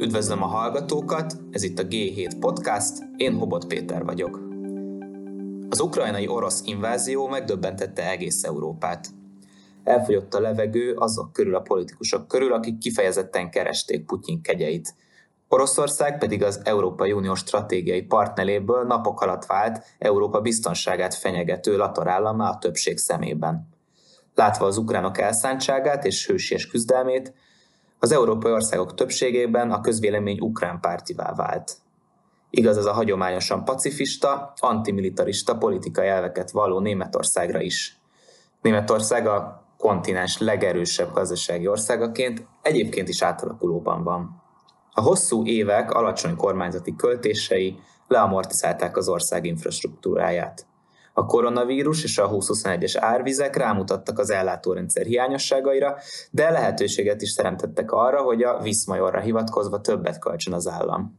Üdvözlöm a hallgatókat, ez itt a G7 Podcast, én Hobot Péter vagyok. Az ukrajnai orosz invázió megdöbbentette egész Európát. Elfogyott a levegő azok körül a politikusok körül, akik kifejezetten keresték Putyin kegyeit. Oroszország pedig az Európai Unió stratégiai partneréből napok alatt vált Európa biztonságát fenyegető latorállammá a többség szemében. Látva az ukránok elszántságát és hősies küzdelmét, az európai országok többségében a közvélemény ukrán pártivá vált. Igaz ez a hagyományosan pacifista, antimilitarista politikai elveket valló Németországra is. Németország a kontinens legerősebb gazdasági országaként egyébként is átalakulóban van. A hosszú évek alacsony kormányzati költései leamortizálták az ország infrastruktúráját. A koronavírus és a 2021-es árvizek rámutattak az ellátórendszer hiányosságaira, de lehetőséget is teremtettek arra, hogy a Viszmajorra hivatkozva többet kölcsön az állam.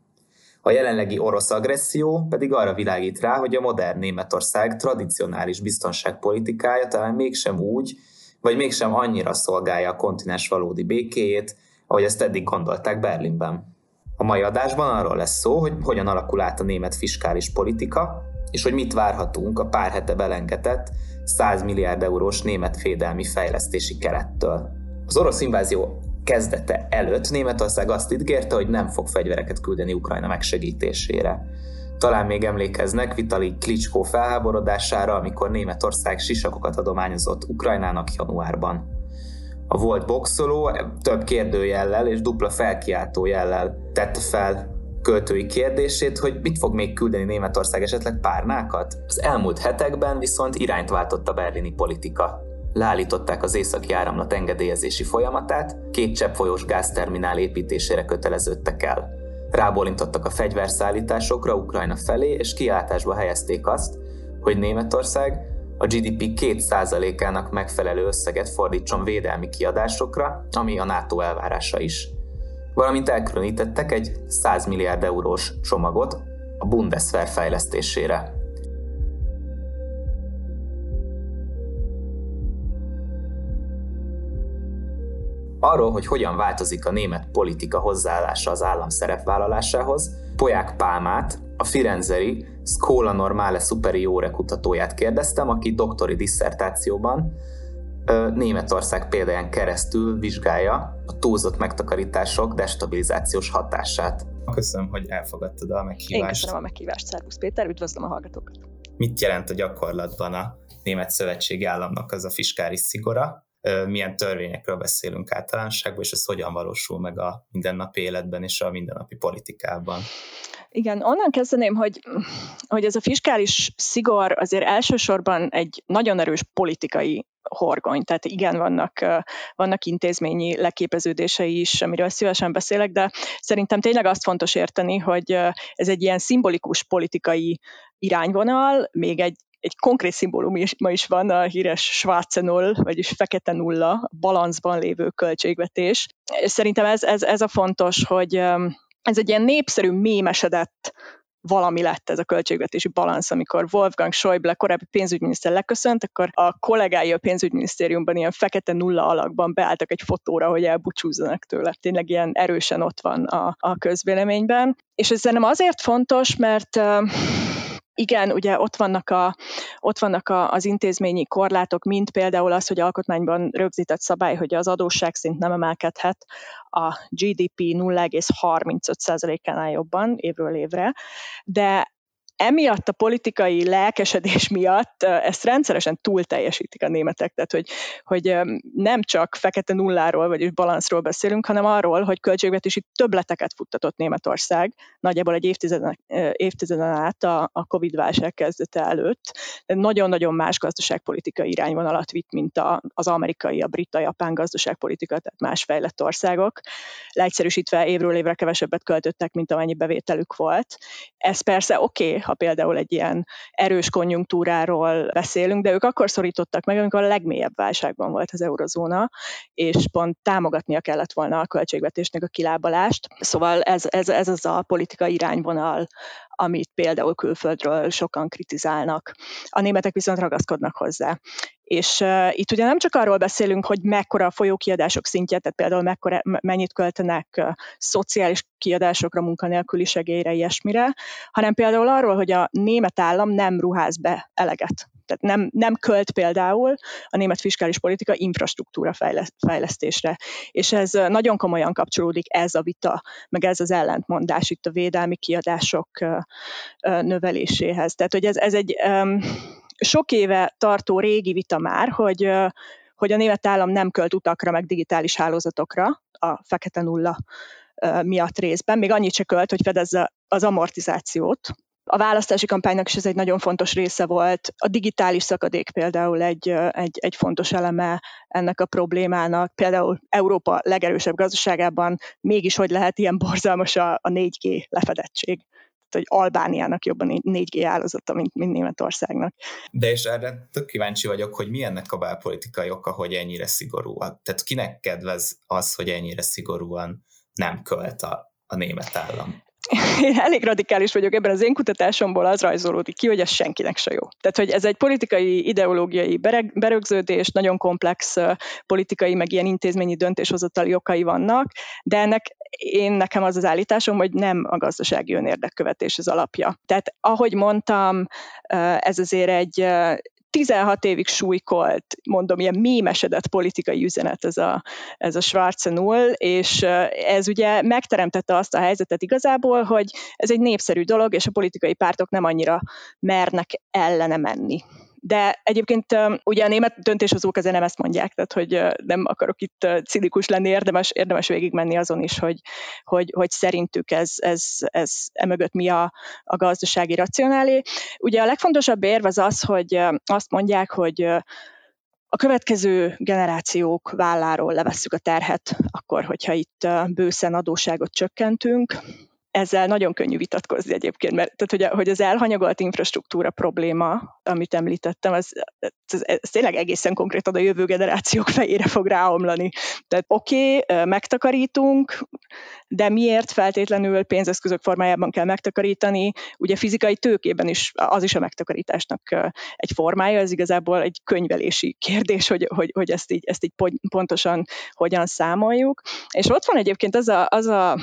A jelenlegi orosz agresszió pedig arra világít rá, hogy a modern Németország tradicionális biztonságpolitikája talán mégsem úgy, vagy mégsem annyira szolgálja a kontinens valódi békéjét, ahogy ezt eddig gondolták Berlinben. A mai adásban arról lesz szó, hogy hogyan alakul át a német fiskális politika, és hogy mit várhatunk a pár hete belengetett 100 milliárd eurós német fédelmi fejlesztési kerettől. Az orosz invázió kezdete előtt Németország azt ígérte, hogy nem fog fegyvereket küldeni Ukrajna megsegítésére. Talán még emlékeznek Vitali Klitschko felháborodására, amikor Németország sisakokat adományozott Ukrajnának januárban. A volt boxoló több kérdőjellel és dupla felkiáltó jellel tette fel költői kérdését, hogy mit fog még küldeni Németország esetleg párnákat? Az elmúlt hetekben viszont irányt váltott a berlini politika. Leállították az északi áramlat engedélyezési folyamatát, két cseppfolyós gázterminál építésére köteleződtek el. Rábólintottak a fegyverszállításokra Ukrajna felé, és kiáltásba helyezték azt, hogy Németország a GDP 2%-ának megfelelő összeget fordítson védelmi kiadásokra, ami a NATO elvárása is valamint elkülönítettek egy 100 milliárd eurós csomagot a Bundeswehr fejlesztésére. Arról, hogy hogyan változik a német politika hozzáállása az állam szerepvállalásához, Poják Pálmát, a Firenzeri Scola Normale Superiore kutatóját kérdeztem, aki doktori disszertációban Németország példáján keresztül vizsgálja a túlzott megtakarítások destabilizációs hatását. Köszönöm, hogy elfogadtad a meghívást. Én köszönöm a meghívást, Szervusz Péter, üdvözlöm a hallgatókat. Mit jelent a gyakorlatban a német szövetségi államnak az a fiskális szigora? Milyen törvényekről beszélünk általánosságban, és ez hogyan valósul meg a mindennapi életben és a mindennapi politikában? Igen, onnan kezdeném, hogy, hogy ez a fiskális szigor azért elsősorban egy nagyon erős politikai horgony. Tehát igen, vannak, vannak intézményi leképeződései is, amiről szívesen beszélek, de szerintem tényleg azt fontos érteni, hogy ez egy ilyen szimbolikus politikai irányvonal, még egy egy konkrét szimbólum is, ma is van, a híres Schwarze Null, vagyis fekete nulla, balanszban lévő költségvetés. Szerintem ez, ez, ez a fontos, hogy ez egy ilyen népszerű mémesedett valami lett ez a költségvetési balansz, amikor Wolfgang Schäuble, korábbi pénzügyminiszter leköszönt, akkor a kollégái a pénzügyminisztériumban ilyen fekete nulla alakban beálltak egy fotóra, hogy elbúcsúzzanak tőle. Tényleg ilyen erősen ott van a, a közvéleményben. És ez szerintem azért fontos, mert igen, ugye ott vannak, a, ott vannak a, az intézményi korlátok, mint például az, hogy alkotmányban rögzített szabály, hogy az adósságszint nem emelkedhet a GDP 0,35%-ánál jobban évről évre, de emiatt a politikai lelkesedés miatt ezt rendszeresen túl teljesítik a németek, tehát hogy, hogy nem csak fekete nulláról, vagyis balanszról beszélünk, hanem arról, hogy költségvetési többleteket futtatott Németország, nagyjából egy évtizeden, évtizeden át a, a Covid-válság kezdete előtt. Nagyon-nagyon más gazdaságpolitikai irányvonalat vitt, mint a, az amerikai, a brit, a japán gazdaságpolitika, tehát más fejlett országok. Leegyszerűsítve évről évre kevesebbet költöttek, mint amennyi bevételük volt. Ez persze oké, okay, ha például egy ilyen erős konjunktúráról beszélünk, de ők akkor szorítottak meg, amikor a legmélyebb válságban volt az eurozóna, és pont támogatnia kellett volna a költségvetésnek a kilábalást. Szóval ez, ez, ez az a politikai irányvonal, amit például külföldről sokan kritizálnak. A németek viszont ragaszkodnak hozzá. És uh, itt ugye nem csak arról beszélünk, hogy mekkora a folyókiadások szintje, tehát például mekkora, mennyit költenek uh, szociális kiadásokra, munkanélküli segélyre, ilyesmire, hanem például arról, hogy a német állam nem ruház be eleget. Tehát nem, nem költ például a német fiskális politika infrastruktúra fejlesztésre. És ez nagyon komolyan kapcsolódik ez a vita, meg ez az ellentmondás itt a védelmi kiadások növeléséhez. Tehát, hogy ez, ez egy sok éve tartó régi vita már, hogy, hogy a német állam nem költ utakra, meg digitális hálózatokra, a fekete nulla miatt részben, még annyit se költ, hogy fedezze az amortizációt, a választási kampánynak is ez egy nagyon fontos része volt. A digitális szakadék például egy, egy, egy fontos eleme ennek a problémának. Például Európa legerősebb gazdaságában mégis hogy lehet ilyen borzalmas a, a 4G lefedettség hogy Albániának jobban 4G állazata, mint, mint Németországnak. De és erre tök kíváncsi vagyok, hogy mi ennek a belpolitikai oka, hogy ennyire szigorú. Tehát kinek kedvez az, hogy ennyire szigorúan nem költ a, a német állam? én elég radikális vagyok ebben az én kutatásomból, az rajzolódik ki, hogy ez senkinek se jó. Tehát, hogy ez egy politikai, ideológiai berögződés, nagyon komplex politikai, meg ilyen intézményi döntéshozatali okai vannak, de ennek én nekem az az állításom, hogy nem a gazdasági önérdekkövetés az alapja. Tehát ahogy mondtam, ez azért egy 16 évig súlykolt, mondom, ilyen mémesedett politikai üzenet ez a, ez a Schwarze Null, és ez ugye megteremtette azt a helyzetet igazából, hogy ez egy népszerű dolog, és a politikai pártok nem annyira mernek ellene menni. De egyébként ugye a német döntéshozók azért nem ezt mondják, tehát hogy nem akarok itt cinikus lenni, érdemes, érdemes végigmenni azon is, hogy, hogy, hogy szerintük ez, ez, ez emögött mi a, a gazdasági racionálé. Ugye a legfontosabb érv az az, hogy azt mondják, hogy a következő generációk válláról levesszük a terhet, akkor, hogyha itt bőszen adóságot csökkentünk, ezzel nagyon könnyű vitatkozni egyébként, mert tehát, hogy, hogy az elhanyagolt infrastruktúra probléma, amit említettem, az, az, ez tényleg egészen konkrétan a jövő generációk fejére fog ráomlani. Tehát oké, okay, megtakarítunk, de miért feltétlenül pénzeszközök formájában kell megtakarítani? Ugye fizikai tőkében is az is a megtakarításnak egy formája, ez igazából egy könyvelési kérdés, hogy, hogy, hogy ezt, így, ezt így pontosan hogyan számoljuk. És ott van egyébként az a, az a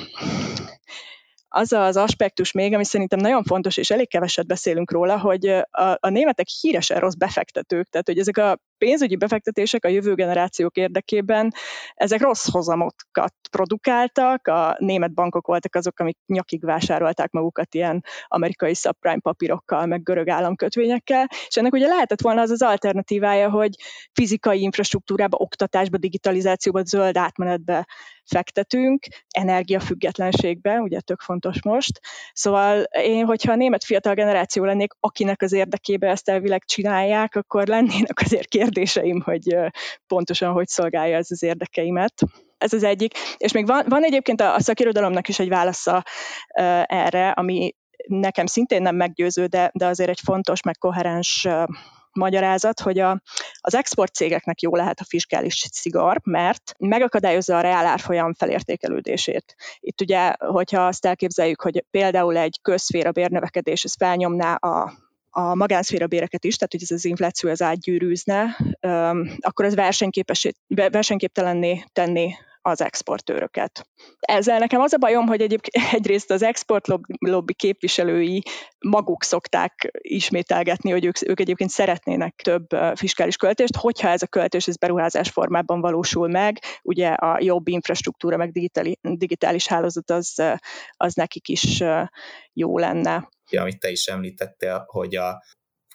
az az aspektus még, ami szerintem nagyon fontos, és elég keveset beszélünk róla, hogy a, a németek híresen rossz befektetők, tehát hogy ezek a pénzügyi befektetések a jövő generációk érdekében, ezek rossz hozamokat produkáltak, a német bankok voltak azok, amik nyakig vásárolták magukat ilyen amerikai subprime papírokkal, meg görög államkötvényekkel, és ennek ugye lehetett volna az az alternatívája, hogy fizikai infrastruktúrába, oktatásba, digitalizációba, zöld átmenetbe fektetünk, energiafüggetlenségbe, ugye tök fontos most. Szóval én, hogyha a német fiatal generáció lennék, akinek az érdekébe ezt elvileg csinálják, akkor lennének azért kérdéseim, hogy pontosan hogy szolgálja ez az érdekeimet. Ez az egyik. És még van, van egyébként a, a szakirodalomnak is egy válasza erre, ami nekem szintén nem meggyőző, de, de azért egy fontos, meg koherens magyarázat, hogy a, az export cégeknek jó lehet a fiskális szigor, mert megakadályozza a reál árfolyam felértékelődését. Itt ugye, hogyha azt elképzeljük, hogy például egy közféra bérnövekedés, ez felnyomná a a magánszféra béreket is, tehát hogy ez az infláció az átgyűrűzne, akkor ez versenyképtelenné tenni az exportőröket. Ezzel nekem az a bajom, hogy egyébként egyrészt az exportlobby képviselői maguk szokták ismételgetni, hogy ők, ők egyébként szeretnének több fiskális költést, hogyha ez a költés ez beruházás formában valósul meg, ugye a jobb infrastruktúra, meg digitális, digitális hálózat az, az nekik is jó lenne. Ja, amit te is említettél, hogy a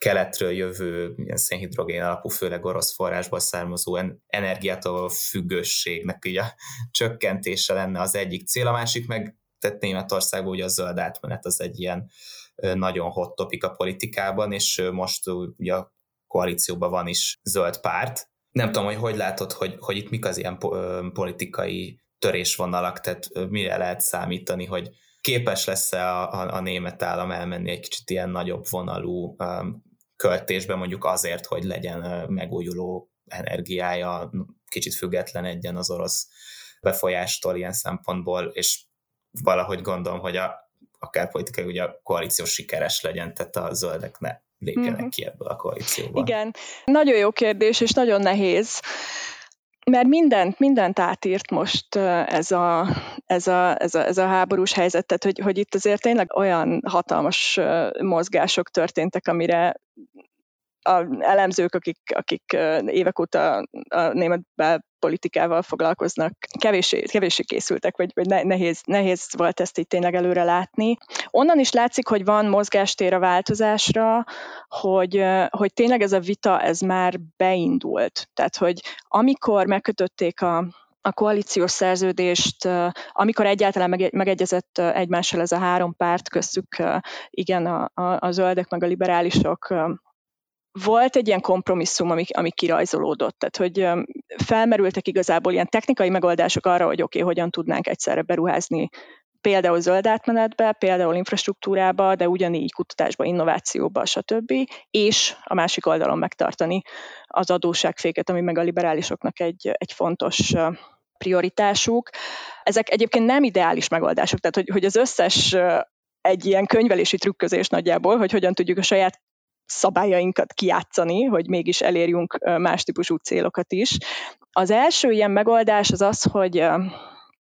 keletről jövő ilyen szénhidrogén alapú, főleg orosz forrásból származó energiától függőségnek ugye a csökkentése lenne az egyik cél, a másik meg tehát Németországban ugye a zöld átmenet az egy ilyen nagyon hot topic a politikában, és most ugye a koalícióban van is zöld párt. Nem tudom, hogy hogy látod, hogy, hogy itt mik az ilyen politikai törésvonalak, tehát mire lehet számítani, hogy képes lesz-e a, a, a német állam elmenni egy kicsit ilyen nagyobb vonalú költésbe, mondjuk azért, hogy legyen megújuló energiája, kicsit független egyen az orosz befolyástól ilyen szempontból, és valahogy gondolom, hogy a, akár politikai, ugye a koalíció sikeres legyen, tehát a zöldek ne lépjenek mm-hmm. ki ebből a koalícióból. Igen, nagyon jó kérdés, és nagyon nehéz mert mindent, mindent átírt most ez a, ez a, ez a, ez a háborús helyzet, tehát hogy, hogy itt azért tényleg olyan hatalmas mozgások történtek, amire a elemzők, akik, akik évek óta a német politikával foglalkoznak, kevéssé, kevéssé készültek, vagy, vagy nehéz, nehéz volt ezt itt tényleg előre látni. Onnan is látszik, hogy van mozgástér a változásra, hogy, hogy tényleg ez a vita, ez már beindult. Tehát, hogy amikor megkötötték a, a koalíciós szerződést, amikor egyáltalán megegyezett egymással ez a három párt, köztük igen, a, a, a zöldek meg a liberálisok volt egy ilyen kompromisszum, ami, ami kirajzolódott, tehát hogy felmerültek igazából ilyen technikai megoldások arra, hogy oké, okay, hogyan tudnánk egyszerre beruházni például zöld átmenetbe, például infrastruktúrába, de ugyanígy kutatásba, innovációba, stb. És a másik oldalon megtartani az adósságféket, ami meg a liberálisoknak egy, egy fontos prioritásuk. Ezek egyébként nem ideális megoldások, tehát hogy, hogy az összes egy ilyen könyvelési trükközés nagyjából, hogy hogyan tudjuk a saját szabályainkat kiátszani, hogy mégis elérjünk más típusú célokat is. Az első ilyen megoldás az az, hogy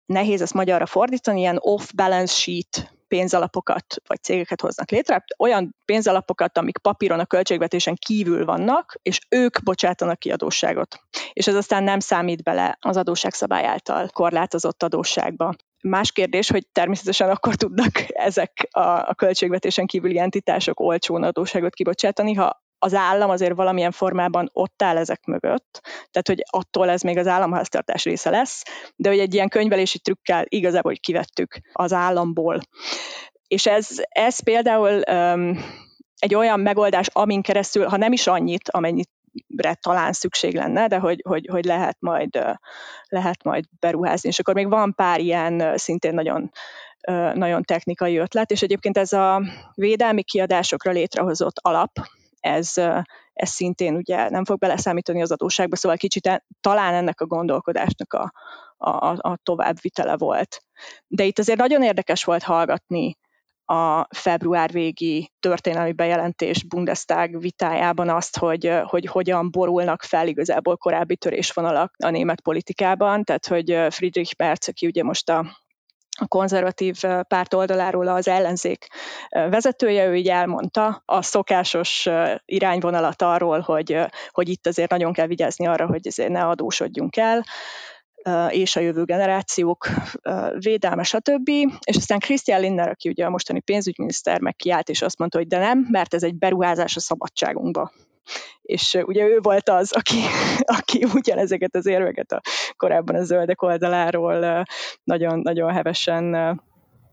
nehéz ezt magyarra fordítani, ilyen off-balance sheet pénzalapokat vagy cégeket hoznak létre, olyan pénzalapokat, amik papíron a költségvetésen kívül vannak, és ők bocsátanak ki adósságot. És ez aztán nem számít bele az adósságszabály által korlátozott adósságba. Más kérdés, hogy természetesen akkor tudnak ezek a, a költségvetésen kívüli entitások olcsón adóságot kibocsátani, ha az állam azért valamilyen formában ott áll ezek mögött, tehát hogy attól ez még az államháztartás része lesz, de hogy egy ilyen könyvelési trükkel igazából hogy kivettük az államból. És ez, ez például um, egy olyan megoldás, amin keresztül, ha nem is annyit, amennyit talán szükség lenne, de hogy, hogy, hogy lehet, majd, lehet majd beruházni. És akkor még van pár ilyen szintén nagyon nagyon technikai ötlet, és egyébként ez a védelmi kiadásokra létrehozott alap, ez, ez szintén ugye nem fog beleszámítani az adóságba, szóval kicsit e, talán ennek a gondolkodásnak a, a, a továbbvitele volt. De itt azért nagyon érdekes volt hallgatni a február végi történelmi bejelentés Bundestag vitájában azt, hogy, hogy hogyan borulnak fel igazából korábbi törésvonalak a német politikában, tehát hogy Friedrich Merz, aki ugye most a a konzervatív párt oldaláról az ellenzék vezetője, ő így elmondta a szokásos irányvonalat arról, hogy, hogy itt azért nagyon kell vigyázni arra, hogy ezért ne adósodjunk el, és a jövő generációk védelme, stb. És aztán Christian Lindner, aki ugye a mostani pénzügyminiszter, meg kiállt, és azt mondta, hogy de nem, mert ez egy beruházás a szabadságunkba és ugye ő volt az, aki, aki ugyanezeket az érveket a, korábban a zöldek oldaláról nagyon, nagyon hevesen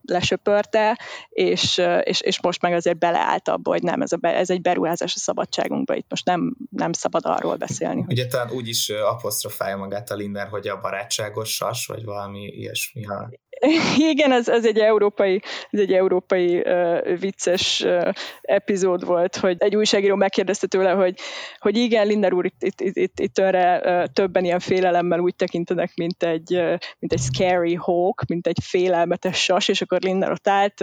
lesöpörte, és, és, és most meg azért beleállt abba, hogy nem, ez, a, ez egy beruházás a szabadságunkba, itt most nem, nem szabad arról beszélni. Ugye talán úgy is apostrofálja magát a Linder, hogy a barátságos sas, vagy valami ilyesmi. Ha... Igen, ez, ez egy európai, ez egy európai uh, vicces uh, epizód volt, hogy egy újságíró megkérdezte tőle, hogy, hogy igen, Linder úr, itt, itt, itt, itt, itt önre uh, többen ilyen félelemmel úgy tekintenek, mint egy, uh, mint egy scary hawk, mint egy félelmetes sas, és akkor Linder ott állt,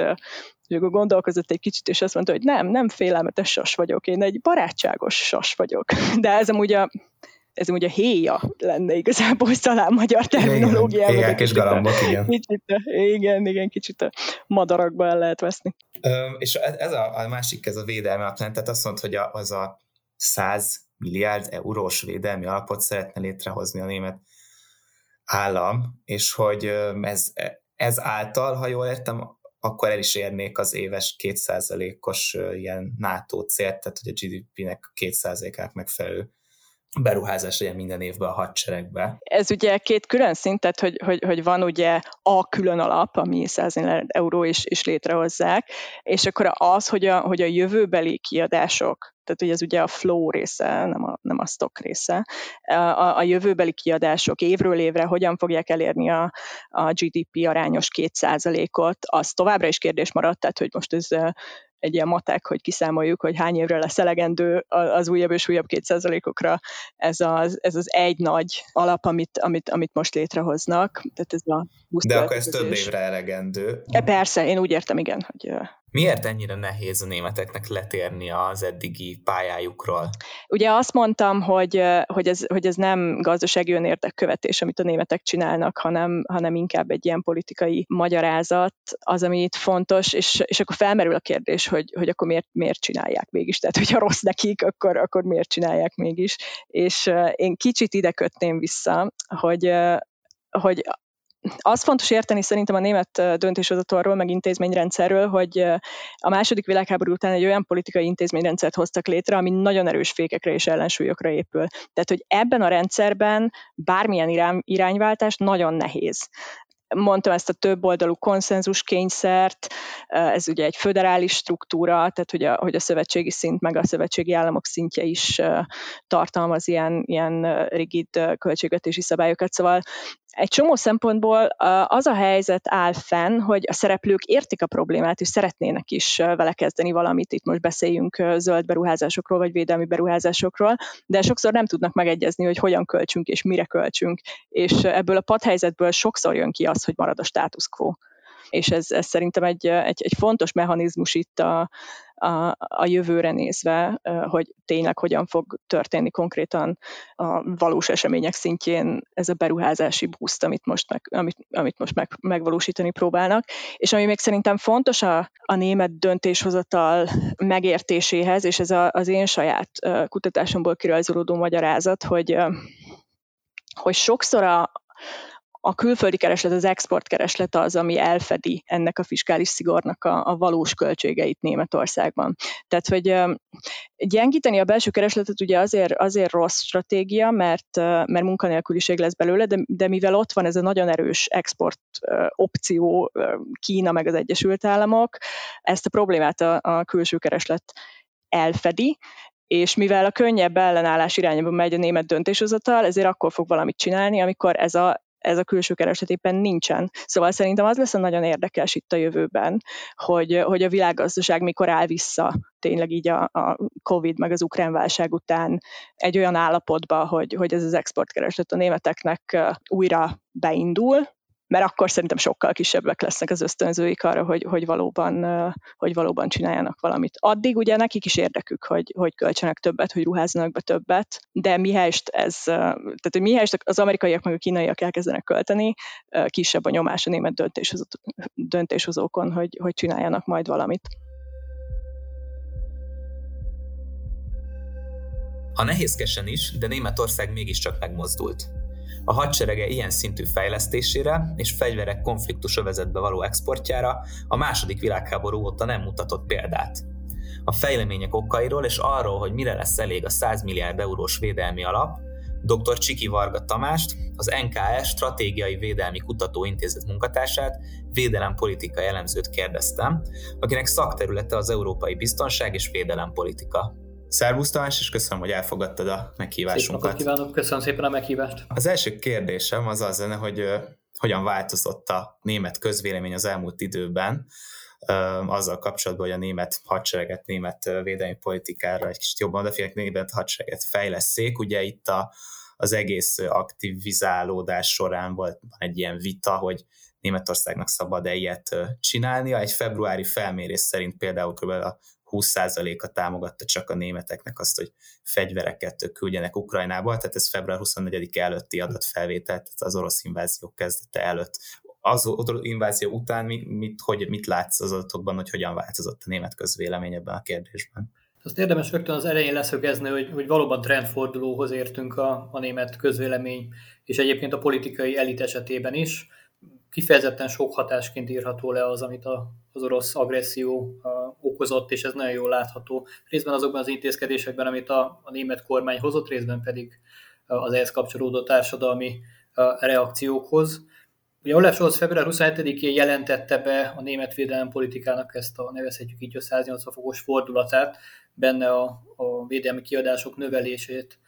és akkor gondolkozott egy kicsit, és azt mondta, hogy nem, nem félelmetes sas vagyok, én egy barátságos sas vagyok. De ez amúgy a ez ugye a héja lenne igazából talán magyar terminológiában. Igen, és galambok, igen. Kicsit, igen, igen, kicsit a madarakba el lehet veszni. Ö, és ez a, a másik, ez a védelmi alap, tehát azt mondta, hogy a, az a 100 milliárd eurós védelmi alapot szeretne létrehozni a német állam, és hogy ez, ez által, ha jól értem, akkor el is érnék az éves 2%-os ilyen NATO célt, tehát hogy a GDP-nek 2%-ák megfelelő beruházás legyen minden évben a hadseregbe. Ez ugye két külön szint, tehát hogy, hogy, hogy van ugye a külön alap, ami 100 euró is, is létrehozzák, és akkor az, hogy a, hogy a jövőbeli kiadások, tehát hogy ez ugye a flow része, nem a, nem a stock része, a, a jövőbeli kiadások évről évre hogyan fogják elérni a, a GDP arányos 2%-ot, az továbbra is kérdés maradt, tehát hogy most ez egy ilyen matek, hogy kiszámoljuk, hogy hány évre lesz elegendő az újabb és újabb kétszázalékokra ez az, ez az egy nagy alap, amit, amit, amit most létrehoznak. Tehát ez a De akkor ez több évre elegendő. E, persze, én úgy értem, igen, hogy Miért ennyire nehéz a németeknek letérni az eddigi pályájukról? Ugye azt mondtam, hogy, hogy, ez, hogy ez nem gazdasági önérdekkövetés, amit a németek csinálnak, hanem, hanem inkább egy ilyen politikai magyarázat, az, ami itt fontos, és, és akkor felmerül a kérdés, hogy, hogy akkor miért, miért csinálják mégis. Tehát, hogyha rossz nekik, akkor, akkor miért csinálják mégis. És én kicsit ide kötném vissza, hogy hogy az fontos érteni szerintem a német döntéshozatalról, meg intézményrendszerről, hogy a második világháború után egy olyan politikai intézményrendszert hoztak létre, ami nagyon erős fékekre és ellensúlyokra épül. Tehát, hogy ebben a rendszerben bármilyen irány, irányváltás nagyon nehéz mondtam ezt a több oldalú konszenzus kényszert, ez ugye egy föderális struktúra, tehát hogy a, hogy a szövetségi szint meg a szövetségi államok szintje is tartalmaz ilyen, ilyen rigid költségvetési szabályokat, szóval egy csomó szempontból az a helyzet áll fenn, hogy a szereplők értik a problémát, és szeretnének is vele kezdeni valamit. Itt most beszéljünk zöld beruházásokról, vagy védelmi beruházásokról, de sokszor nem tudnak megegyezni, hogy hogyan költsünk és mire költsünk. És ebből a padhelyzetből sokszor jön ki az, hogy marad a status quo és ez, ez szerintem egy, egy, egy fontos mechanizmus itt a, a, a jövőre nézve, hogy tényleg hogyan fog történni konkrétan a valós események szintjén ez a beruházási boost, amit most, meg, amit, amit most meg, megvalósítani próbálnak. És ami még szerintem fontos a, a német döntéshozatal megértéséhez, és ez a, az én saját kutatásomból kirajzolódó magyarázat, hogy hogy sokszor a, a külföldi kereslet, az exportkereslet az, ami elfedi ennek a fiskális szigornak a, a valós költségeit Németországban. Tehát, hogy gyengíteni a belső keresletet ugye azért, azért rossz stratégia, mert, mert munkanélküliség lesz belőle, de, de mivel ott van ez a nagyon erős export opció, Kína meg az Egyesült Államok, ezt a problémát a, a külső kereslet elfedi, és mivel a könnyebb ellenállás irányába megy a német döntéshozatal, ezért akkor fog valamit csinálni, amikor ez a ez a külső kereslet éppen nincsen. Szóval szerintem az lesz a nagyon érdekes itt a jövőben, hogy, hogy a világgazdaság mikor áll vissza tényleg így a, a Covid meg az ukrán válság után egy olyan állapotba, hogy, hogy ez az exportkereslet a németeknek újra beindul, mert akkor szerintem sokkal kisebbek lesznek az ösztönzőik arra, hogy, hogy, valóban, hogy valóban csináljanak valamit. Addig ugye nekik is érdekük, hogy, hogy költsenek többet, hogy ruházzanak be többet, de mihelyest ez, tehát hogy mihelyest az amerikaiak meg a kínaiak elkezdenek költeni, kisebb a nyomás a német döntéshozó, döntéshozókon, hogy, hogy csináljanak majd valamit. Ha nehézkesen is, de Németország mégiscsak megmozdult. A hadserege ilyen szintű fejlesztésére és fegyverek konfliktus övezetbe való exportjára a második világháború óta nem mutatott példát. A fejlemények okairól és arról, hogy mire lesz elég a 100 milliárd eurós védelmi alap, dr. Csiki Varga Tamást, az NKS Stratégiai Védelmi Kutatóintézet munkatársát, védelempolitika elemzőt kérdeztem, akinek szakterülete az európai biztonság és védelempolitika. Szervusz Tamás, és köszönöm, hogy elfogadtad a meghívásunkat. Szép kívánok, köszönöm szépen a meghívást. Az első kérdésem az az lenne, hogy hogyan változott a német közvélemény az elmúlt időben, azzal kapcsolatban, hogy a német hadsereget, német védelmi politikára egy kicsit jobban odafigyelnek, német hadsereget fejleszék. Ugye itt a, az egész aktivizálódás során volt egy ilyen vita, hogy Németországnak szabad-e ilyet csinálnia. Egy februári felmérés szerint például kb. a 20%-a támogatta csak a németeknek azt, hogy fegyvereket küldjenek Ukrajnába, tehát ez február 24 előtti adatfelvétel, tehát az orosz invázió kezdete előtt. Az orosz invázió után mit, mit, hogy, mit látsz az adatokban, hogy hogyan változott a német közvélemény ebben a kérdésben? Azt érdemes rögtön az elején leszögezni, hogy, hogy valóban trendfordulóhoz értünk a, a német közvélemény, és egyébként a politikai elit esetében is. Kifejezetten sok hatásként írható le az, amit a, az orosz agresszió okozott, és ez nagyon jól látható. Részben azokban az intézkedésekben, amit a, a német kormány hozott, részben pedig az ehhez kapcsolódó társadalmi reakciókhoz. Ugye Olaf Scholz február 27-én jelentette be a német védelem politikának ezt a nevezhetjük így a 180 fokos fordulatát, benne a, a védelmi kiadások növelését,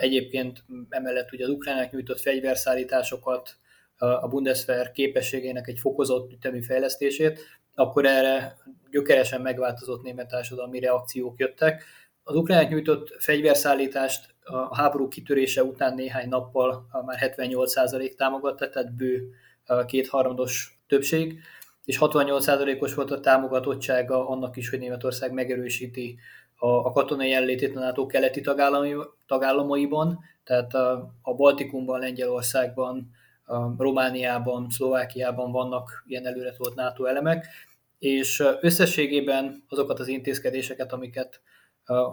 egyébként emellett ugye az ukránák nyújtott fegyverszállításokat, a Bundeswehr képességének egy fokozott ütemű fejlesztését, akkor erre gyökeresen megváltozott német társadalmi reakciók jöttek. Az ukránok nyújtott fegyverszállítást a háború kitörése után néhány nappal már 78% támogatta, tehát bő kétharmados többség, és 68%-os volt a támogatottsága annak is, hogy Németország megerősíti a, katonai jelenlétét a NATO keleti tagállamaiban, tehát a, Baltikumban, Lengyelországban, Romániában, Szlovákiában vannak ilyen előre volt NATO elemek, és összességében azokat az intézkedéseket, amiket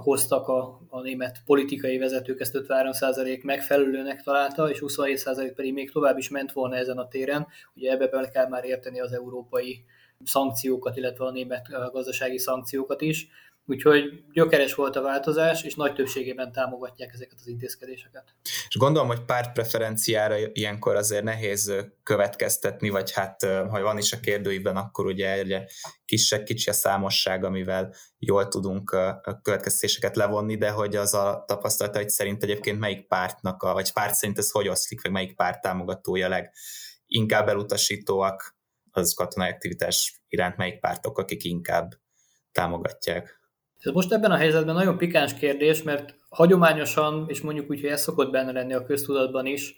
hoztak a, a német politikai vezetők, ezt 53% megfelelőnek találta, és 27% pedig még tovább is ment volna ezen a téren. Ugye ebbe bele kell már érteni az európai szankciókat, illetve a német gazdasági szankciókat is. Úgyhogy gyökeres volt a változás, és nagy többségében támogatják ezeket az intézkedéseket. És gondolom, hogy pártpreferenciára ilyenkor azért nehéz következtetni, vagy hát ha van is a kérdőiben, akkor ugye egyre kisebb, kicsi a számosság, amivel jól tudunk következtetéseket levonni, de hogy az a tapasztalata, hogy szerint egyébként melyik pártnak, a, vagy párt szerint ez hogy oszlik, vagy melyik párt támogatója leginkább elutasítóak az katonai aktivitás iránt, melyik pártok, akik inkább támogatják. Ez most ebben a helyzetben nagyon pikáns kérdés, mert hagyományosan, és mondjuk úgy, hogy ez szokott benne lenni a köztudatban is,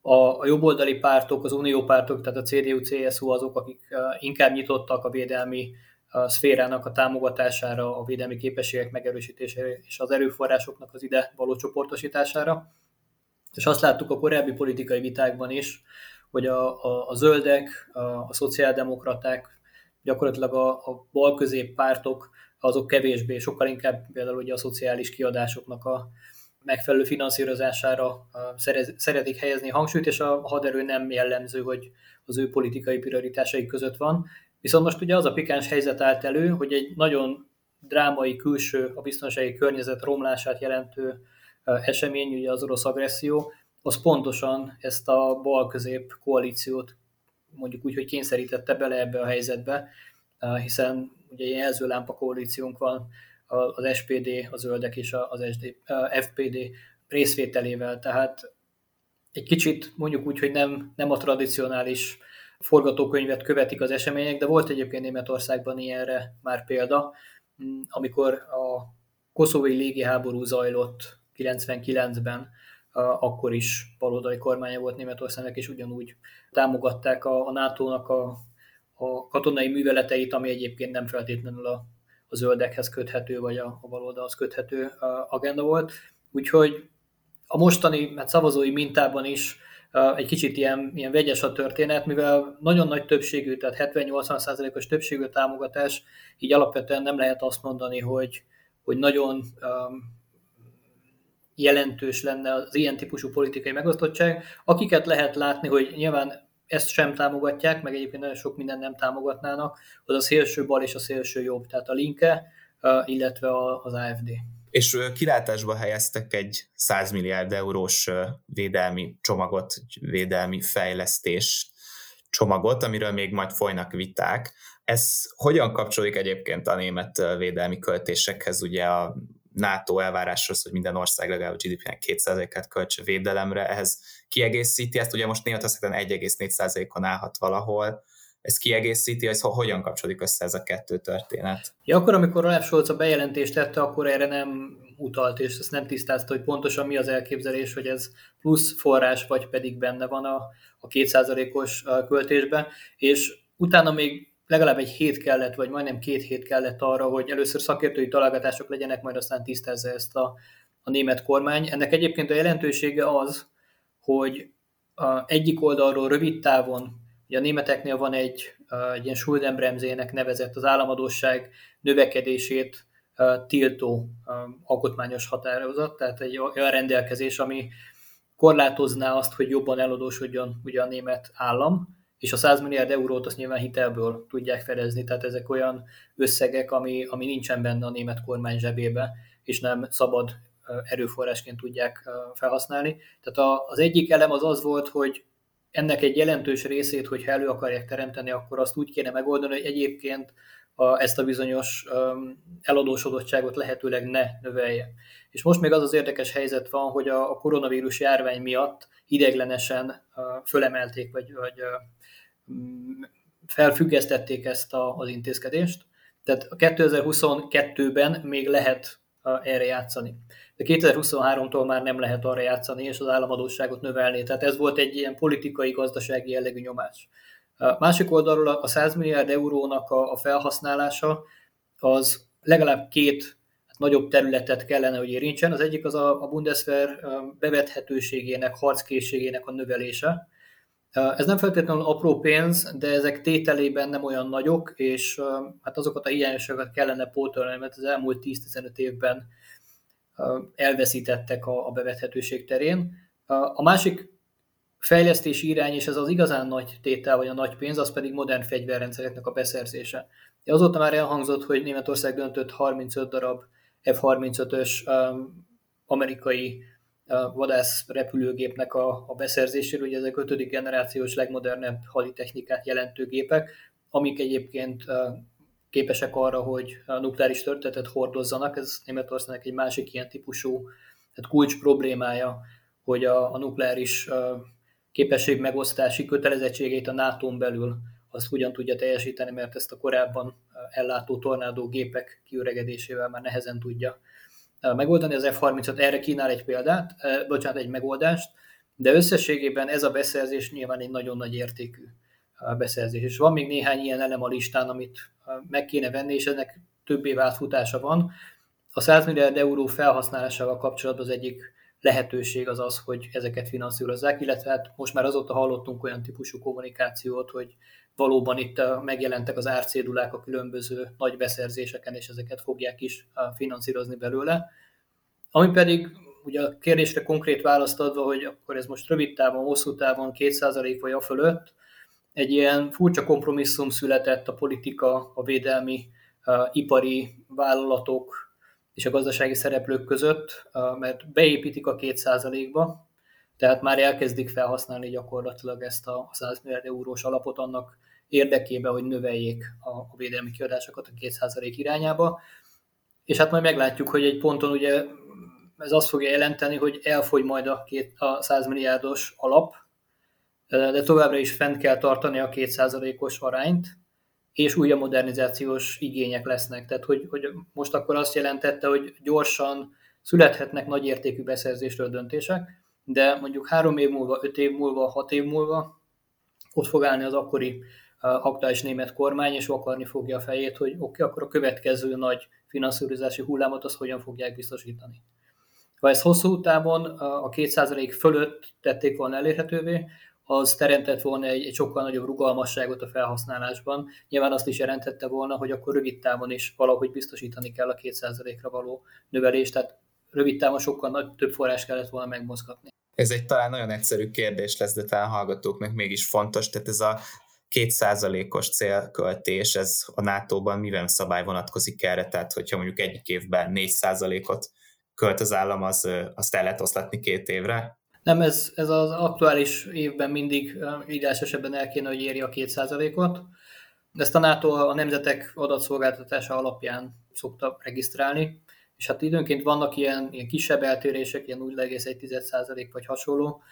a, a jobboldali pártok, az uniópártok, tehát a CDU, CSU azok, akik inkább nyitottak a védelmi a szférának a támogatására, a védelmi képességek megerősítésére és az erőforrásoknak az ide való csoportosítására. És azt láttuk a korábbi politikai vitákban is, hogy a, a, a zöldek, a, a szociáldemokraták, gyakorlatilag a, a bal-közép pártok azok kevésbé, sokkal inkább például ugye a szociális kiadásoknak a megfelelő finanszírozására szeretik helyezni hangsúlyt, és a haderő nem jellemző, hogy az ő politikai prioritásai között van. Viszont most ugye az a pikáns helyzet állt elő, hogy egy nagyon drámai külső, a biztonsági környezet romlását jelentő esemény, ugye az orosz agresszió, az pontosan ezt a bal-közép koalíciót mondjuk úgy, hogy kényszerítette bele ebbe a helyzetbe, hiszen ugye ilyen jelzőlámpa koalíciónk van az SPD, a Zöldek és az SD, FPD részvételével, tehát egy kicsit mondjuk úgy, hogy nem, nem a tradicionális forgatókönyvet követik az események, de volt egyébként Németországban ilyenre már példa, amikor a koszovai légiháború zajlott 99-ben, akkor is baloldali kormánya volt Németországnak, és ugyanúgy támogatták a, a NATO-nak a a katonai műveleteit, ami egyébként nem feltétlenül a, a zöldekhez köthető, vagy a, a baloldalhoz köthető agenda volt. Úgyhogy a mostani hát szavazói mintában is egy kicsit ilyen, ilyen vegyes a történet, mivel nagyon nagy többségű, tehát 70-80%-os többségű támogatás, így alapvetően nem lehet azt mondani, hogy, hogy nagyon um, jelentős lenne az ilyen típusú politikai megosztottság. Akiket lehet látni, hogy nyilván ezt sem támogatják, meg egyébként nagyon sok minden nem támogatnának, az a szélső bal és a szélső jobb, tehát a Linke, illetve az AFD. És kilátásba helyeztek egy 100 milliárd eurós védelmi csomagot, védelmi fejlesztés csomagot, amiről még majd folynak viták. Ez hogyan kapcsolódik egyébként a német védelmi költésekhez? Ugye a NATO elváráshoz, hogy minden ország legalább GDP-nek 2%-át költse védelemre, ehhez kiegészíti, ezt ugye most Németországban 1,4%-on állhat valahol, ez kiegészíti, ez hogyan kapcsolódik össze ez a kettő történet? Ja, akkor, amikor Olaf Scholz a bejelentést tette, akkor erre nem utalt, és ezt nem tisztázta, hogy pontosan mi az elképzelés, hogy ez plusz forrás, vagy pedig benne van a, a kétszázalékos költésben, és utána még legalább egy hét kellett, vagy majdnem két hét kellett arra, hogy először szakértői találgatások legyenek, majd aztán tisztázza ezt a, a német kormány. Ennek egyébként a jelentősége az, hogy a egyik oldalról rövid távon, ugye a németeknél van egy, egy ilyen Schuldenbremzének nevezett az államadóság növekedését tiltó alkotmányos határozat, tehát egy olyan rendelkezés, ami korlátozná azt, hogy jobban eladósodjon ugye a német állam, és a 100 milliárd eurót azt nyilván hitelből tudják fedezni, tehát ezek olyan összegek, ami, ami nincsen benne a német kormány zsebébe, és nem szabad erőforrásként tudják felhasználni. Tehát az egyik elem az az volt, hogy ennek egy jelentős részét, hogyha elő akarják teremteni, akkor azt úgy kéne megoldani, hogy egyébként a, ezt a bizonyos um, eladósodottságot lehetőleg ne növelje. És most még az az érdekes helyzet van, hogy a, a koronavírus járvány miatt ideglenesen uh, fölemelték, vagy, vagy uh, felfüggesztették ezt a, az intézkedést, tehát 2022-ben még lehet erre játszani. De 2023-tól már nem lehet arra játszani, és az államadóságot növelni. Tehát ez volt egy ilyen politikai, gazdasági jellegű nyomás. A másik oldalról a 100 milliárd eurónak a, a felhasználása az legalább két nagyobb területet kellene, hogy érintsen. Az egyik az a, a Bundeswehr bevethetőségének, harckészségének a növelése. Ez nem feltétlenül apró pénz, de ezek tételében nem olyan nagyok, és hát azokat a hiányosságokat kellene pótolni, mert az elmúlt 10-15 évben elveszítettek a bevethetőség terén. A másik fejlesztési irány, és ez az igazán nagy tétel, vagy a nagy pénz, az pedig modern fegyverrendszereknek a beszerzése. De azóta már elhangzott, hogy Németország döntött 35 darab F-35-ös um, amerikai vadász repülőgépnek a, a beszerzéséről, ugye ezek 5. generációs legmodernebb haditechnikát jelentő gépek, amik egyébként képesek arra, hogy nukleáris történetet hordozzanak. Ez Németországnak egy másik ilyen típusú tehát kulcs problémája, hogy a, a nukleáris képesség megosztási kötelezettségeit a NATO-n belül azt hogyan tudja teljesíteni, mert ezt a korábban ellátó tornádó gépek kiöregedésével már nehezen tudja megoldani. Az F-35 erre kínál egy példát, bocsánat, egy megoldást, de összességében ez a beszerzés nyilván egy nagyon nagy értékű beszerzés. És van még néhány ilyen elem a listán, amit meg kéne venni, és ennek több év átfutása van. A 100 milliárd euró felhasználásával kapcsolatban az egyik lehetőség az az, hogy ezeket finanszírozzák, illetve hát most már azóta hallottunk olyan típusú kommunikációt, hogy valóban itt megjelentek az árcédulák a különböző nagy beszerzéseken, és ezeket fogják is finanszírozni belőle. Ami pedig ugye a kérdésre konkrét választ adva, hogy akkor ez most rövid távon, hosszú távon 2% vagy a fölött, egy ilyen furcsa kompromisszum született a politika, a védelmi, a ipari vállalatok, és a gazdasági szereplők között, mert beépítik a 2%-ba, tehát már elkezdik felhasználni gyakorlatilag ezt a 100 milliárd eurós alapot annak érdekében, hogy növeljék a védelmi kiadásokat a 2% irányába. És hát majd meglátjuk, hogy egy ponton ugye ez azt fogja jelenteni, hogy elfogy majd a, két, a 100 milliárdos alap, de továbbra is fent kell tartani a 2%-os arányt, és újabb modernizációs igények lesznek. Tehát, hogy, hogy most akkor azt jelentette, hogy gyorsan születhetnek nagy értékű beszerzésről döntések, de mondjuk három év múlva, öt év múlva, hat év múlva ott fog állni az akkori aktuális német kormány, és akarni fogja a fejét, hogy oké, okay, akkor a következő nagy finanszírozási hullámot azt hogyan fogják biztosítani. Ha ezt hosszú távon a 2% fölött tették volna elérhetővé, az teremtett volna egy, egy sokkal nagyobb rugalmasságot a felhasználásban. Nyilván azt is jelentette volna, hogy akkor rövid távon is valahogy biztosítani kell a 2%-ra való növelést, tehát rövid távon sokkal nagy, több forrás kellett volna megmozgatni. Ez egy talán nagyon egyszerű kérdés lesz, de talán hallgatóknak mégis fontos, tehát ez a kétszázalékos célköltés, ez a NATO-ban mivel szabály vonatkozik erre, tehát hogyha mondjuk egyik évben 4 százalékot költ az állam, az, azt el lehet oszlatni két évre? Nem, ez, ez az aktuális évben mindig ideális esetben el kéne, hogy érje a 2%-ot. Ezt a NATO a nemzetek adatszolgáltatása alapján szokta regisztrálni, és hát időnként vannak ilyen, ilyen kisebb eltérések, ilyen 0,1% vagy hasonló,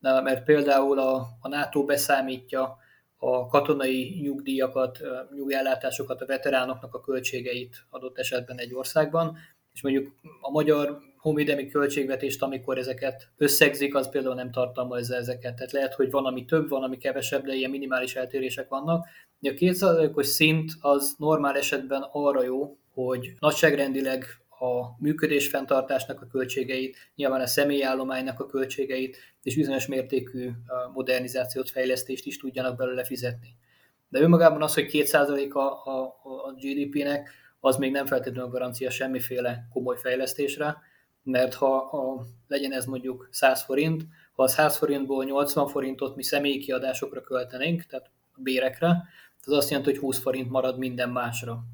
mert például a, a NATO beszámítja a katonai nyugdíjakat, nyugdíjellátásokat, a veteránoknak a költségeit adott esetben egy országban, és mondjuk a magyar honvédelmi költségvetést, amikor ezeket összegzik, az például nem tartalmazza ezeket. Tehát lehet, hogy van, ami több, van, ami kevesebb, de ilyen minimális eltérések vannak. De a kétszázalékos szint az normál esetben arra jó, hogy nagyságrendileg a működés fenntartásnak a költségeit, nyilván a személyállománynak a költségeit, és bizonyos mértékű modernizációt, fejlesztést is tudjanak belőle fizetni. De önmagában az, hogy 2% a, a, a GDP-nek, az még nem feltétlenül garancia semmiféle komoly fejlesztésre, mert ha a, legyen ez mondjuk 100 forint, ha a 100 forintból 80 forintot mi személyi kiadásokra költenénk, tehát bérekre, az azt jelenti, hogy 20 forint marad minden másra,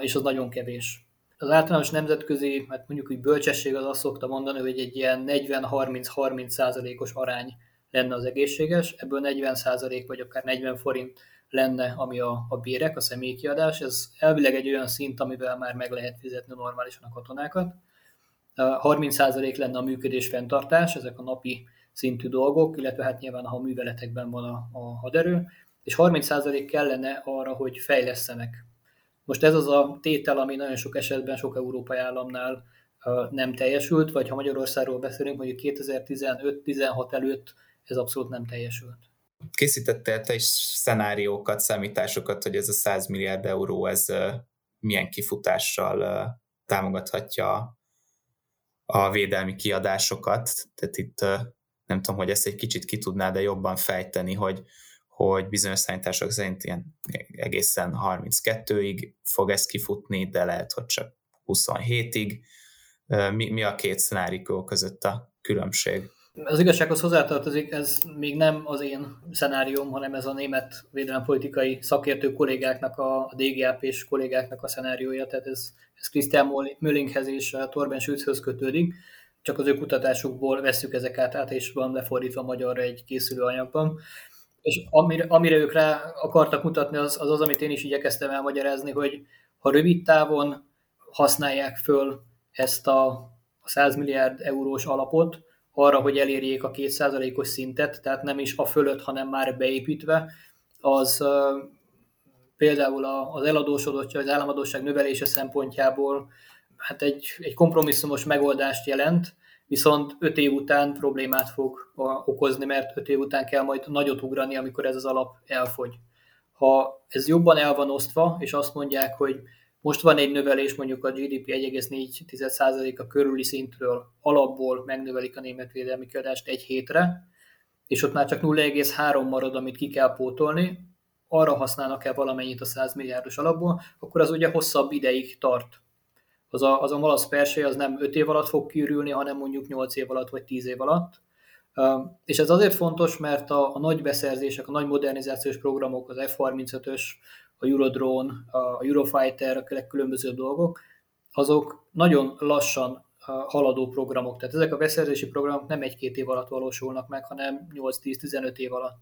és az nagyon kevés. Az általános nemzetközi, mert mondjuk hogy bölcsesség az azt szokta mondani, hogy egy ilyen 40-30-30 százalékos arány lenne az egészséges, ebből 40 százalék vagy akár 40 forint lenne, ami a, a bérek, a személykiadás. Ez elvileg egy olyan szint, amivel már meg lehet fizetni normálisan a katonákat. 30% lenne a működés fenntartás, ezek a napi szintű dolgok, illetve hát nyilván, ha a műveletekben van a, a haderő, és és 30% kellene arra, hogy fejlesztenek. Most ez az a tétel, ami nagyon sok esetben sok európai államnál nem teljesült, vagy ha Magyarországról beszélünk, mondjuk 2015-16 előtt ez abszolút nem teljesült. Készítettél te is szenáriókat, számításokat, hogy ez a 100 milliárd euró, ez milyen kifutással támogathatja a védelmi kiadásokat. Tehát itt nem tudom, hogy ezt egy kicsit ki tudná, de jobban fejteni, hogy, hogy bizonyos számítások szerint ilyen egészen 32-ig fog ez kifutni, de lehet, hogy csak 27-ig. Mi, mi a két szenárió között a különbség? Az igazsághoz hozzátartozik, ez még nem az én szenárióm, hanem ez a német védelempolitikai szakértő kollégáknak, a DGAP és kollégáknak a szenáriója, tehát ez, ez Christian Möllinghez és Torben Schützhöz kötődik, csak az ő kutatásukból veszük ezeket át, és van lefordítva magyarra egy készülő anyagban. És amire, amire ők rá akartak mutatni, az, az az, amit én is igyekeztem elmagyarázni, hogy ha rövid távon használják föl ezt a, a 100 milliárd eurós alapot, arra, hogy elérjék a 2%-os szintet, tehát nem is a fölött, hanem már beépítve, az például az eladósodottság, az államadóság növelése szempontjából hát egy, egy kompromisszumos megoldást jelent, viszont 5 év után problémát fog okozni, mert 5 év után kell majd nagyot ugrani, amikor ez az alap elfogy. Ha ez jobban el van osztva, és azt mondják, hogy most van egy növelés, mondjuk a GDP 1,4%-a körüli szintről alapból megnövelik a német védelmi kiadást egy hétre, és ott már csak 0,3 marad, amit ki kell pótolni, arra használnak el valamennyit a 100 milliárdos alapból, akkor az ugye hosszabb ideig tart. Az a, az a malasz persely az nem 5 év alatt fog kiürülni, hanem mondjuk 8 év alatt vagy 10 év alatt. És ez azért fontos, mert a, a nagy beszerzések, a nagy modernizációs programok, az F-35-ös, a Eurodrone, a Eurofighter, a legkülönbözőbb dolgok, azok nagyon lassan haladó programok. Tehát ezek a beszerzési programok nem egy-két év alatt valósulnak meg, hanem 8-10-15 év alatt.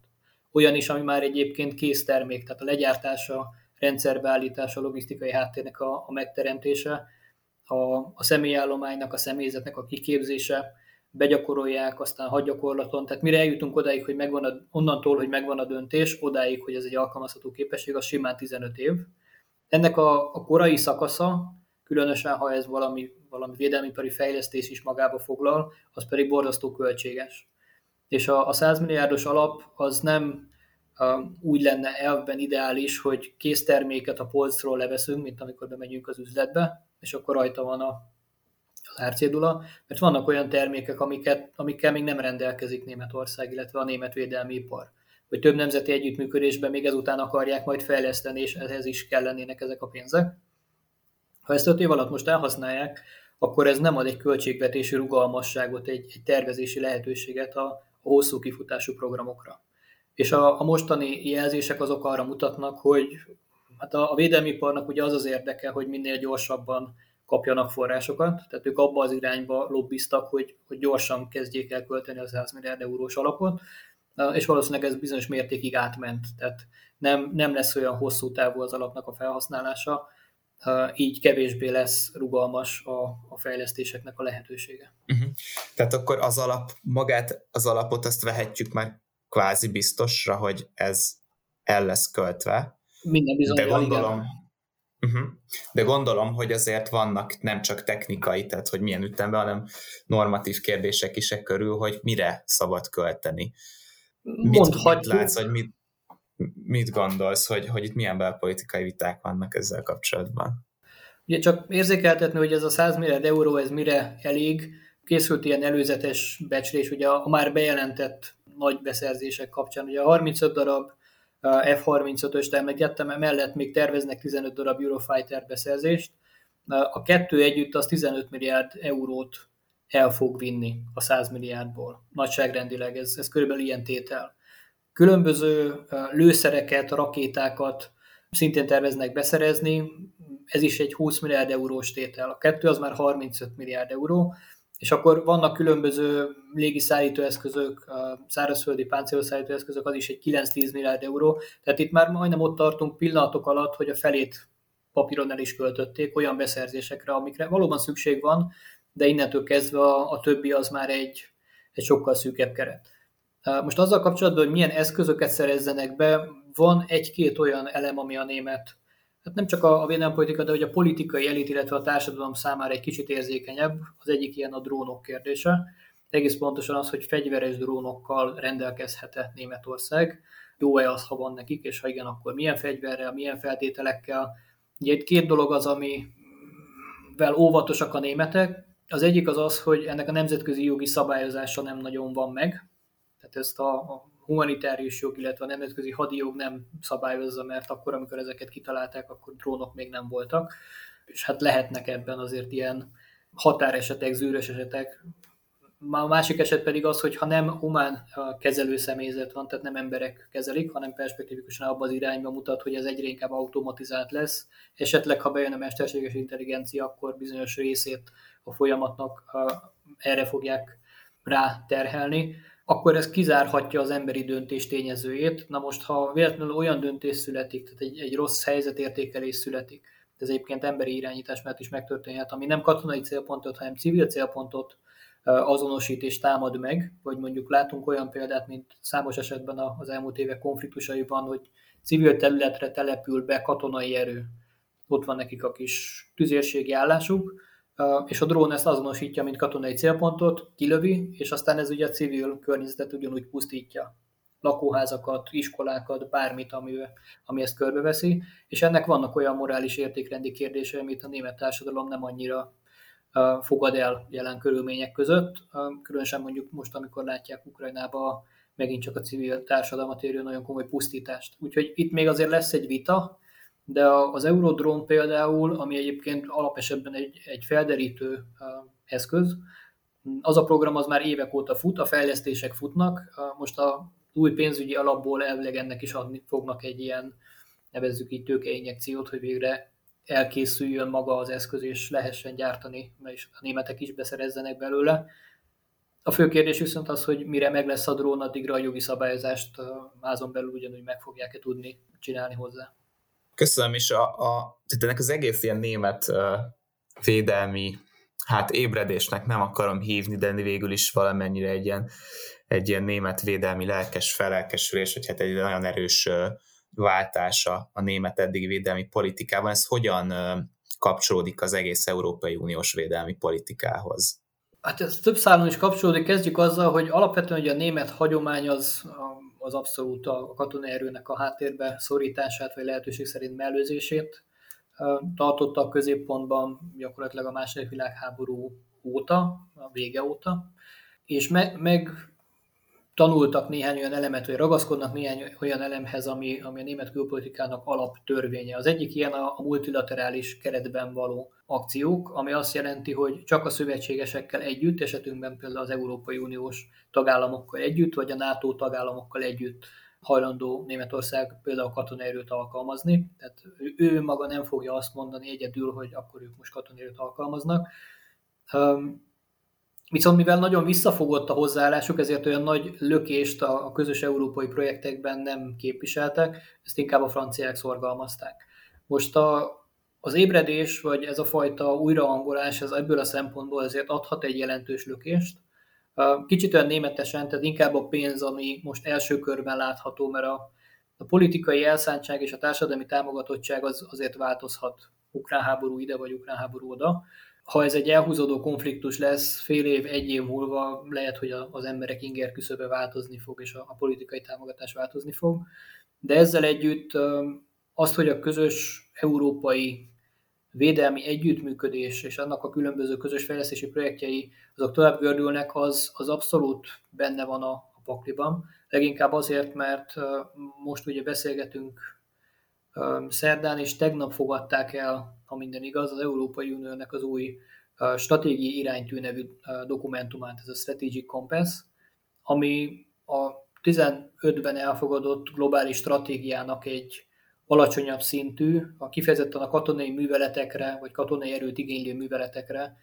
Olyan is, ami már egyébként kész termék, tehát a legyártása, rendszerbeállítása, a logisztikai háttérnek a, a megteremtése, a, a személyállománynak, a személyzetnek a kiképzése, begyakorolják, aztán hadgyakorlaton, tehát mire eljutunk odáig, hogy megvan a, onnantól, hogy megvan a döntés, odáig, hogy ez egy alkalmazható képesség, az simán 15 év. Ennek a, a korai szakasza, különösen ha ez valami, valami védelmipari fejlesztés is magába foglal, az pedig borzasztó költséges. És a, a 100 milliárdos alap az nem uh, úgy lenne elvben ideális, hogy készterméket a polcról leveszünk, mint amikor bemegyünk az üzletbe, és akkor rajta van a az árcédula, mert vannak olyan termékek, amiket, amikkel még nem rendelkezik Németország, illetve a német védelmi ipar. Vagy több nemzeti együttműködésben még ezután akarják majd fejleszteni, és ehhez is kellenének ezek a pénzek. Ha ezt öt év alatt most elhasználják, akkor ez nem ad egy költségvetési rugalmasságot, egy, egy tervezési lehetőséget a, a hosszú kifutású programokra. És a, a mostani jelzések azok arra mutatnak, hogy hát a, a védelmi iparnak ugye az az érdeke, hogy minél gyorsabban kapjanak forrásokat, tehát ők abba az irányba lobbiztak, hogy, hogy gyorsan kezdjék el költeni az 100 milliárd eurós alapot, és valószínűleg ez bizonyos mértékig átment, tehát nem, nem lesz olyan hosszú távú az alapnak a felhasználása, így kevésbé lesz rugalmas a, a fejlesztéseknek a lehetősége. Uh-huh. Tehát akkor az alap, magát az alapot azt vehetjük már kvázi biztosra, hogy ez el lesz költve. Minden bizony. De gondolom, igen Uh-huh. De gondolom, hogy azért vannak nem csak technikai, tehát hogy milyen ütemben, hanem normatív kérdések is e körül, hogy mire szabad költeni. Mit, mit látsz, hogy mit, mit gondolsz, hogy, hogy itt milyen belpolitikai viták vannak ezzel kapcsolatban? Ugye csak érzékeltetni, hogy ez a 100 milliárd euró, ez mire elég, készült ilyen előzetes becslés, ugye a, a már bejelentett nagy beszerzések kapcsán, ugye a 35 darab F-35-öst emlegettem, emellett még terveznek 15 darab Eurofighter beszerzést. A kettő együtt az 15 milliárd eurót el fog vinni a 100 milliárdból. Nagyságrendileg ez, ez körülbelül ilyen tétel. Különböző lőszereket, rakétákat szintén terveznek beszerezni, ez is egy 20 milliárd eurós tétel. A kettő az már 35 milliárd euró, és akkor vannak különböző légiszállítóeszközök, szárazföldi páncélszállítóeszközök, az is egy 9-10 milliárd euró. Tehát itt már majdnem ott tartunk pillanatok alatt, hogy a felét papíron el is költötték olyan beszerzésekre, amikre valóban szükség van, de innentől kezdve a, a többi az már egy, egy sokkal szűkebb keret. Most azzal kapcsolatban, hogy milyen eszközöket szerezzenek be, van egy-két olyan elem, ami a német, hát nem csak a, a politika, de hogy a politikai elit, illetve a társadalom számára egy kicsit érzékenyebb. Az egyik ilyen a drónok kérdése. Egész pontosan az, hogy fegyveres drónokkal rendelkezhet-e Németország. Jó-e az, ha van nekik, és ha igen, akkor milyen fegyverrel, milyen feltételekkel. Ugye itt két dolog az, amivel óvatosak a németek. Az egyik az az, hogy ennek a nemzetközi jogi szabályozása nem nagyon van meg, tehát ezt a humanitárius jog, illetve a nemzetközi hadijog nem szabályozza, mert akkor, amikor ezeket kitalálták, akkor drónok még nem voltak, és hát lehetnek ebben azért ilyen határesetek, zűrös esetek. A másik eset pedig az, hogy ha nem humán kezelő személyzet van, tehát nem emberek kezelik, hanem perspektívikusan abban az irányba mutat, hogy ez egyre inkább automatizált lesz. Esetleg, ha bejön a mesterséges intelligencia, akkor bizonyos részét a folyamatnak erre fogják rá terhelni akkor ez kizárhatja az emberi döntés tényezőjét. Na most, ha véletlenül olyan döntés születik, tehát egy, egy rossz helyzetértékelés születik, ez egyébként emberi irányítás mellett is megtörténhet, ami nem katonai célpontot, hanem civil célpontot azonosít és támad meg, vagy mondjuk látunk olyan példát, mint számos esetben az elmúlt évek konfliktusaiban, hogy civil területre települ be katonai erő. Ott van nekik a kis tüzérségi állásuk, és a drón ezt azonosítja, mint katonai célpontot, kilövi, és aztán ez ugye a civil környezetet ugyanúgy pusztítja. Lakóházakat, iskolákat, bármit, ami, ami ezt körbeveszi, és ennek vannak olyan morális értékrendi kérdései, amit a német társadalom nem annyira fogad el jelen körülmények között, különösen mondjuk most, amikor látják Ukrajnába megint csak a civil társadalmat érő nagyon komoly pusztítást. Úgyhogy itt még azért lesz egy vita, de az Eurodrone például, ami egyébként alapesetben egy, egy felderítő eszköz, az a program az már évek óta fut, a fejlesztések futnak, most a új pénzügyi alapból elvileg ennek is adni fognak egy ilyen, nevezzük így tőkeinjekciót, hogy végre elkészüljön maga az eszköz, és lehessen gyártani, és a németek is beszerezzenek belőle. A fő kérdés viszont az, hogy mire meg lesz a drón, addigra a jogi szabályozást házon belül ugyanúgy meg fogják-e tudni csinálni hozzá. Köszönöm, és a, a, tehát ennek az egész ilyen német uh, védelmi hát ébredésnek nem akarom hívni, de végül is valamennyire egy ilyen, egy ilyen német védelmi lelkes felelkesülés, hogy hát egy nagyon erős váltása a német eddig védelmi politikában. Ez hogyan kapcsolódik az egész Európai Uniós védelmi politikához? Hát ez több szálon is kapcsolódik. Kezdjük azzal, hogy alapvetően hogy a német hagyomány az az abszolút a katonai erőnek a háttérbe szorítását, vagy lehetőség szerint mellőzését tartotta a középpontban gyakorlatilag a második világháború óta, a vége óta, és meg, meg tanultak néhány olyan elemet, vagy ragaszkodnak néhány olyan elemhez, ami, ami a német külpolitikának alaptörvénye. Az egyik ilyen a, a multilaterális keretben való akciók, ami azt jelenti, hogy csak a szövetségesekkel együtt, esetünkben például az Európai Uniós tagállamokkal együtt, vagy a NATO tagállamokkal együtt hajlandó Németország például katonai erőt alkalmazni. Tehát ő maga nem fogja azt mondani egyedül, hogy akkor ők most katonai erőt alkalmaznak. Viszont mivel nagyon visszafogott a hozzáállásuk, ezért olyan nagy lökést a, közös európai projektekben nem képviseltek, ezt inkább a franciák szorgalmazták. Most a, az ébredés, vagy ez a fajta újrahangolás, ez ebből a szempontból ezért adhat egy jelentős lökést. Kicsit olyan németesen, tehát inkább a pénz, ami most első körben látható, mert a, a politikai elszántság és a társadalmi támogatottság az azért változhat ukrán háború ide, vagy ukrán háború oda ha ez egy elhúzódó konfliktus lesz, fél év, egy év múlva lehet, hogy az emberek inger küszöbe változni fog, és a, politikai támogatás változni fog. De ezzel együtt azt, hogy a közös európai védelmi együttműködés és annak a különböző közös fejlesztési projektjei azok tovább gördülnek, az, az abszolút benne van a, a pakliban. Leginkább azért, mert most ugye beszélgetünk szerdán, és tegnap fogadták el ha minden igaz, az Európai Uniónak az új stratégiai iránytű nevű dokumentumát, ez a Strategic Compass, ami a 15-ben elfogadott globális stratégiának egy alacsonyabb szintű, a kifejezetten a katonai műveletekre, vagy katonai erőt igénylő műveletekre,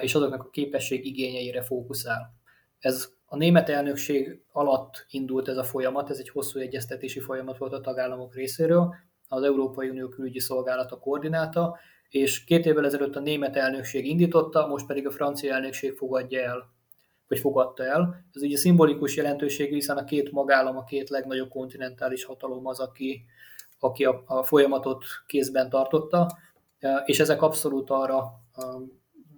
és azoknak a képesség igényeire fókuszál. Ez a német elnökség alatt indult ez a folyamat, ez egy hosszú egyeztetési folyamat volt a tagállamok részéről, az Európai Unió külügyi szolgálata koordinálta, és két évvel ezelőtt a német elnökség indította, most pedig a francia elnökség fogadja el. vagy fogadta el. Ez ugye szimbolikus jelentőségű, hiszen a két magállam, a két legnagyobb kontinentális hatalom az, aki, aki a, a folyamatot kézben tartotta, és ezek abszolút arra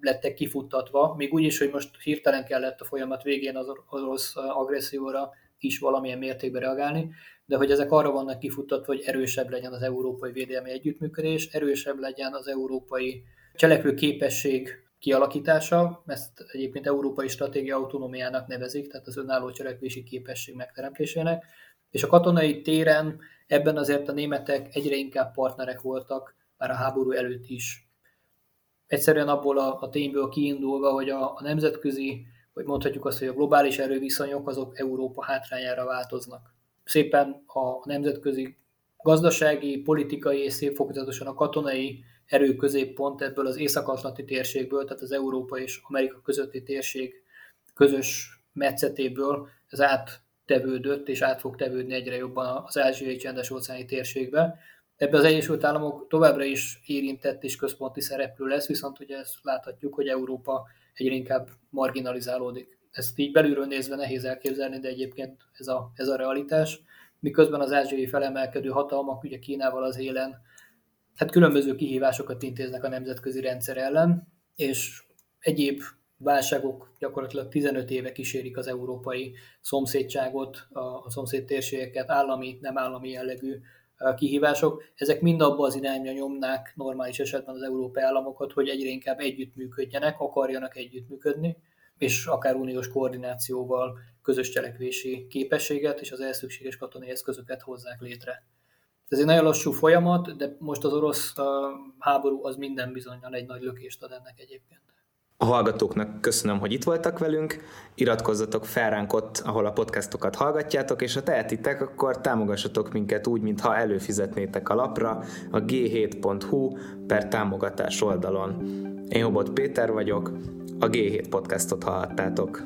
lettek kifuttatva, még úgy is, hogy most hirtelen kellett a folyamat végén az orosz agresszióra is valamilyen mértékben reagálni, de hogy ezek arra vannak kifuttatva, hogy erősebb legyen az európai védelmi együttműködés, erősebb legyen az európai cselekvő képesség kialakítása, ezt egyébként európai stratégia autonómiának nevezik, tehát az önálló cselekvési képesség megteremtésének, és a katonai téren ebben azért a németek egyre inkább partnerek voltak, már a háború előtt is. Egyszerűen abból a, a tényből kiindulva, hogy a, a nemzetközi, vagy mondhatjuk azt, hogy a globális erőviszonyok azok Európa hátrányára változnak. Szépen a nemzetközi gazdasági, politikai és szép fokozatosan a katonai erő középpont ebből az észak-atlanti térségből, tehát az Európa és Amerika közötti térség közös metszetéből ez áttevődött, és át fog tevődni egyre jobban az ázsiai csendes óceáni térségbe. Ebben az Egyesült Államok továbbra is érintett és központi szereplő lesz, viszont ugye ezt láthatjuk, hogy Európa egyre inkább marginalizálódik. Ezt így belülről nézve nehéz elképzelni, de egyébként ez a, ez a realitás. Miközben az ázsiai felemelkedő hatalmak, ugye Kínával az élen, hát különböző kihívásokat intéznek a nemzetközi rendszer ellen, és egyéb válságok gyakorlatilag 15 éve kísérik az európai szomszédságot, a szomszéd térségeket, állami, nem állami jellegű kihívások. Ezek mind abba az irányba nyomnák normális esetben az európai államokat, hogy egyre inkább együttműködjenek, akarjanak együttműködni, és akár uniós koordinációval közös cselekvési képességet és az elszükséges katonai eszközöket hozzák létre. Ez egy nagyon lassú folyamat, de most az orosz háború az minden bizonyal egy nagy lökést ad ennek egyébként. A hallgatóknak köszönöm, hogy itt voltak velünk, iratkozzatok fel ránk ott, ahol a podcastokat hallgatjátok, és ha tehetitek, akkor támogassatok minket úgy, mintha előfizetnétek a lapra a g7.hu per támogatás oldalon. Én Hobot Péter vagyok, a G7 podcastot hallhattátok.